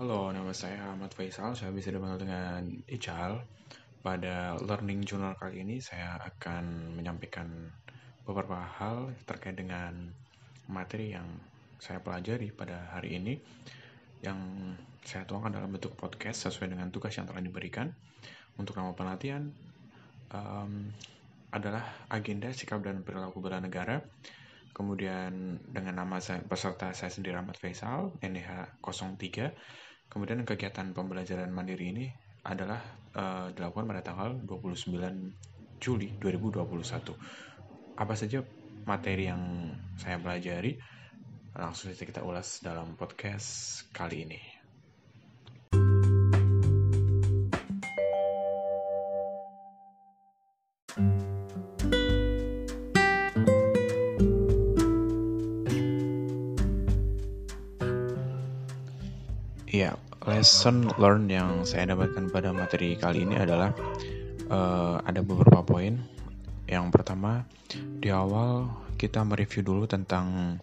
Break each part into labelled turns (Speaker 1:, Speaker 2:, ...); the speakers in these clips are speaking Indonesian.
Speaker 1: Halo, nama saya Ahmad Faisal. Saya bisa dipanggil dengan Ical. Pada Learning Journal kali ini, saya akan menyampaikan beberapa hal terkait dengan materi yang saya pelajari pada hari ini, yang saya tuangkan dalam bentuk podcast sesuai dengan tugas yang telah diberikan. Untuk nama pelatihan um, adalah agenda sikap dan perilaku bela negara. Kemudian dengan nama saya, peserta saya sendiri Ahmad Faisal, NDH 03 Kemudian kegiatan pembelajaran mandiri ini adalah uh, dilakukan pada tanggal 29 Juli 2021. Apa saja materi yang saya pelajari? Langsung saja kita ulas dalam podcast kali ini. Iya, lesson learn yang saya dapatkan pada materi kali ini adalah uh, ada beberapa poin. Yang pertama, di awal kita mereview dulu tentang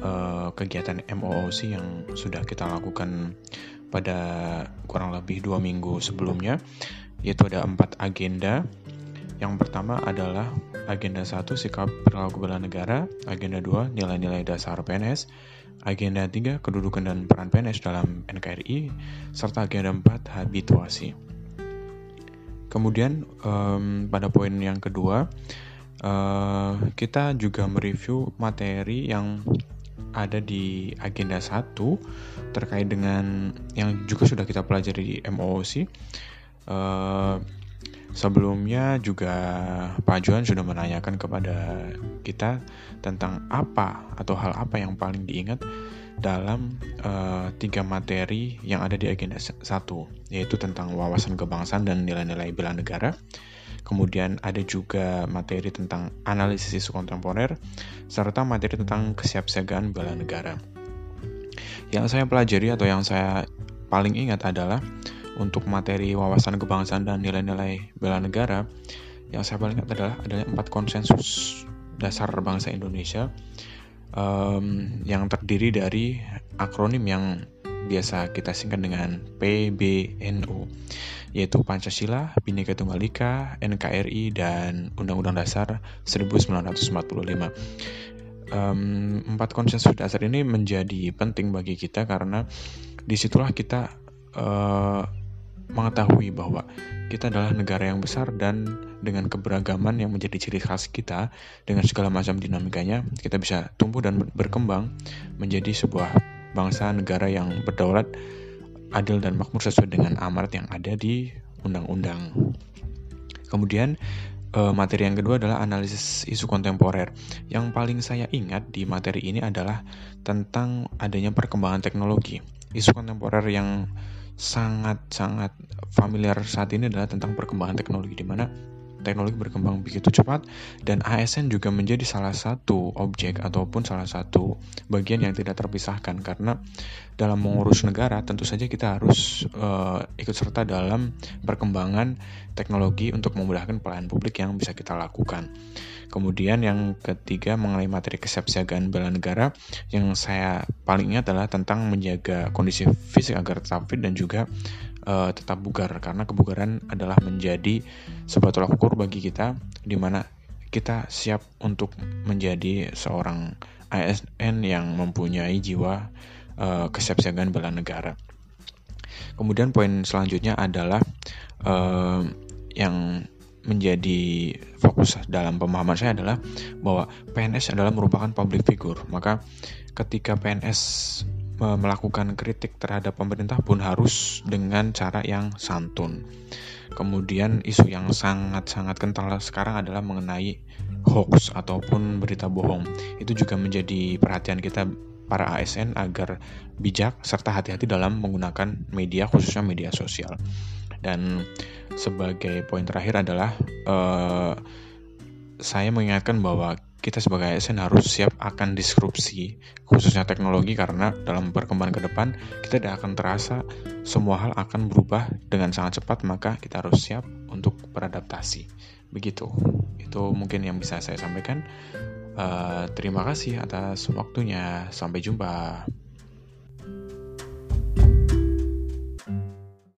Speaker 1: uh, kegiatan MOOC yang sudah kita lakukan pada kurang lebih dua minggu sebelumnya, yaitu ada empat agenda. Yang pertama adalah agenda satu sikap perilaku bela negara, agenda dua nilai-nilai dasar PNS, agenda 3 kedudukan dan peran PNS dalam NKRI, serta agenda 4 habituasi. Kemudian um, pada poin yang kedua, uh, kita juga mereview materi yang ada di agenda 1 terkait dengan yang juga sudah kita pelajari di MOOC. Uh, Sebelumnya juga Pak Juan sudah menanyakan kepada kita tentang apa atau hal apa yang paling diingat dalam uh, tiga materi yang ada di agenda satu, yaitu tentang wawasan kebangsaan dan nilai-nilai bela negara. Kemudian ada juga materi tentang analisis isu kontemporer, serta materi tentang kesiapsiagaan bela negara. Yang saya pelajari atau yang saya paling ingat adalah untuk materi wawasan kebangsaan dan nilai-nilai bela negara, yang saya paling ingat adalah adanya empat konsensus dasar bangsa Indonesia um, yang terdiri dari akronim yang biasa kita singkat dengan PBNU, yaitu Pancasila, Bhinneka Tunggal Ika, NKRI, dan Undang-Undang Dasar 1945. Um, empat konsensus dasar ini menjadi penting bagi kita karena di situlah kita uh, mengetahui bahwa kita adalah negara yang besar dan dengan keberagaman yang menjadi ciri khas kita dengan segala macam dinamikanya kita bisa tumbuh dan berkembang menjadi sebuah bangsa negara yang berdaulat adil dan makmur sesuai dengan amarat yang ada di undang-undang. Kemudian eh, materi yang kedua adalah analisis isu kontemporer. Yang paling saya ingat di materi ini adalah tentang adanya perkembangan teknologi. Isu kontemporer yang sangat-sangat familiar saat ini adalah tentang perkembangan teknologi di mana teknologi berkembang begitu cepat dan ASN juga menjadi salah satu objek ataupun salah satu bagian yang tidak terpisahkan karena dalam mengurus negara tentu saja kita harus uh, ikut serta dalam perkembangan teknologi untuk memudahkan pelayanan publik yang bisa kita lakukan. Kemudian yang ketiga mengenai materi kesiapsiagaan bela negara yang saya paling ingat adalah tentang menjaga kondisi fisik agar tetap fit dan juga uh, tetap bugar karena kebugaran adalah menjadi sebuah tolak ukur bagi kita di mana kita siap untuk menjadi seorang ASN yang mempunyai jiwa uh, kesiapsiagaan bela negara. Kemudian poin selanjutnya adalah uh, yang menjadi fokus dalam pemahaman saya adalah bahwa PNS adalah merupakan public figure. Maka ketika PNS melakukan kritik terhadap pemerintah pun harus dengan cara yang santun. Kemudian isu yang sangat-sangat kental sekarang adalah mengenai hoax ataupun berita bohong. Itu juga menjadi perhatian kita para ASN agar bijak serta hati-hati dalam menggunakan media khususnya media sosial. Dan sebagai poin terakhir adalah uh, saya mengingatkan bahwa kita sebagai ASN harus siap akan disrupsi khususnya teknologi karena dalam perkembangan ke depan kita tidak akan terasa semua hal akan berubah dengan sangat cepat maka kita harus siap untuk beradaptasi. Begitu. Itu mungkin yang bisa saya sampaikan uh, terima kasih atas waktunya. Sampai jumpa